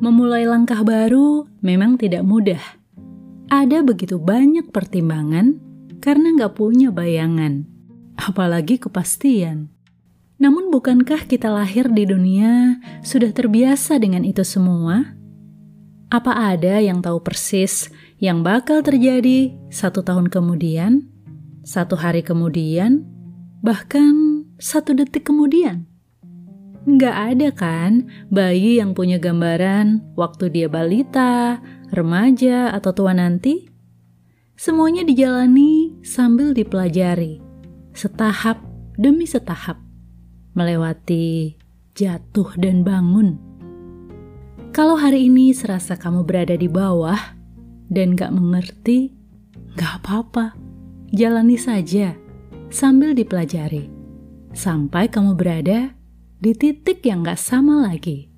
Memulai langkah baru memang tidak mudah. Ada begitu banyak pertimbangan karena nggak punya bayangan, apalagi kepastian. Namun bukankah kita lahir di dunia sudah terbiasa dengan itu semua? Apa ada yang tahu persis yang bakal terjadi satu tahun kemudian, satu hari kemudian, bahkan satu detik kemudian? Nggak ada kan bayi yang punya gambaran waktu dia balita, remaja, atau tua nanti? Semuanya dijalani sambil dipelajari, setahap demi setahap, melewati jatuh dan bangun. Kalau hari ini serasa kamu berada di bawah dan gak mengerti, gak apa-apa, jalani saja sambil dipelajari, sampai kamu berada di titik yang gak sama lagi.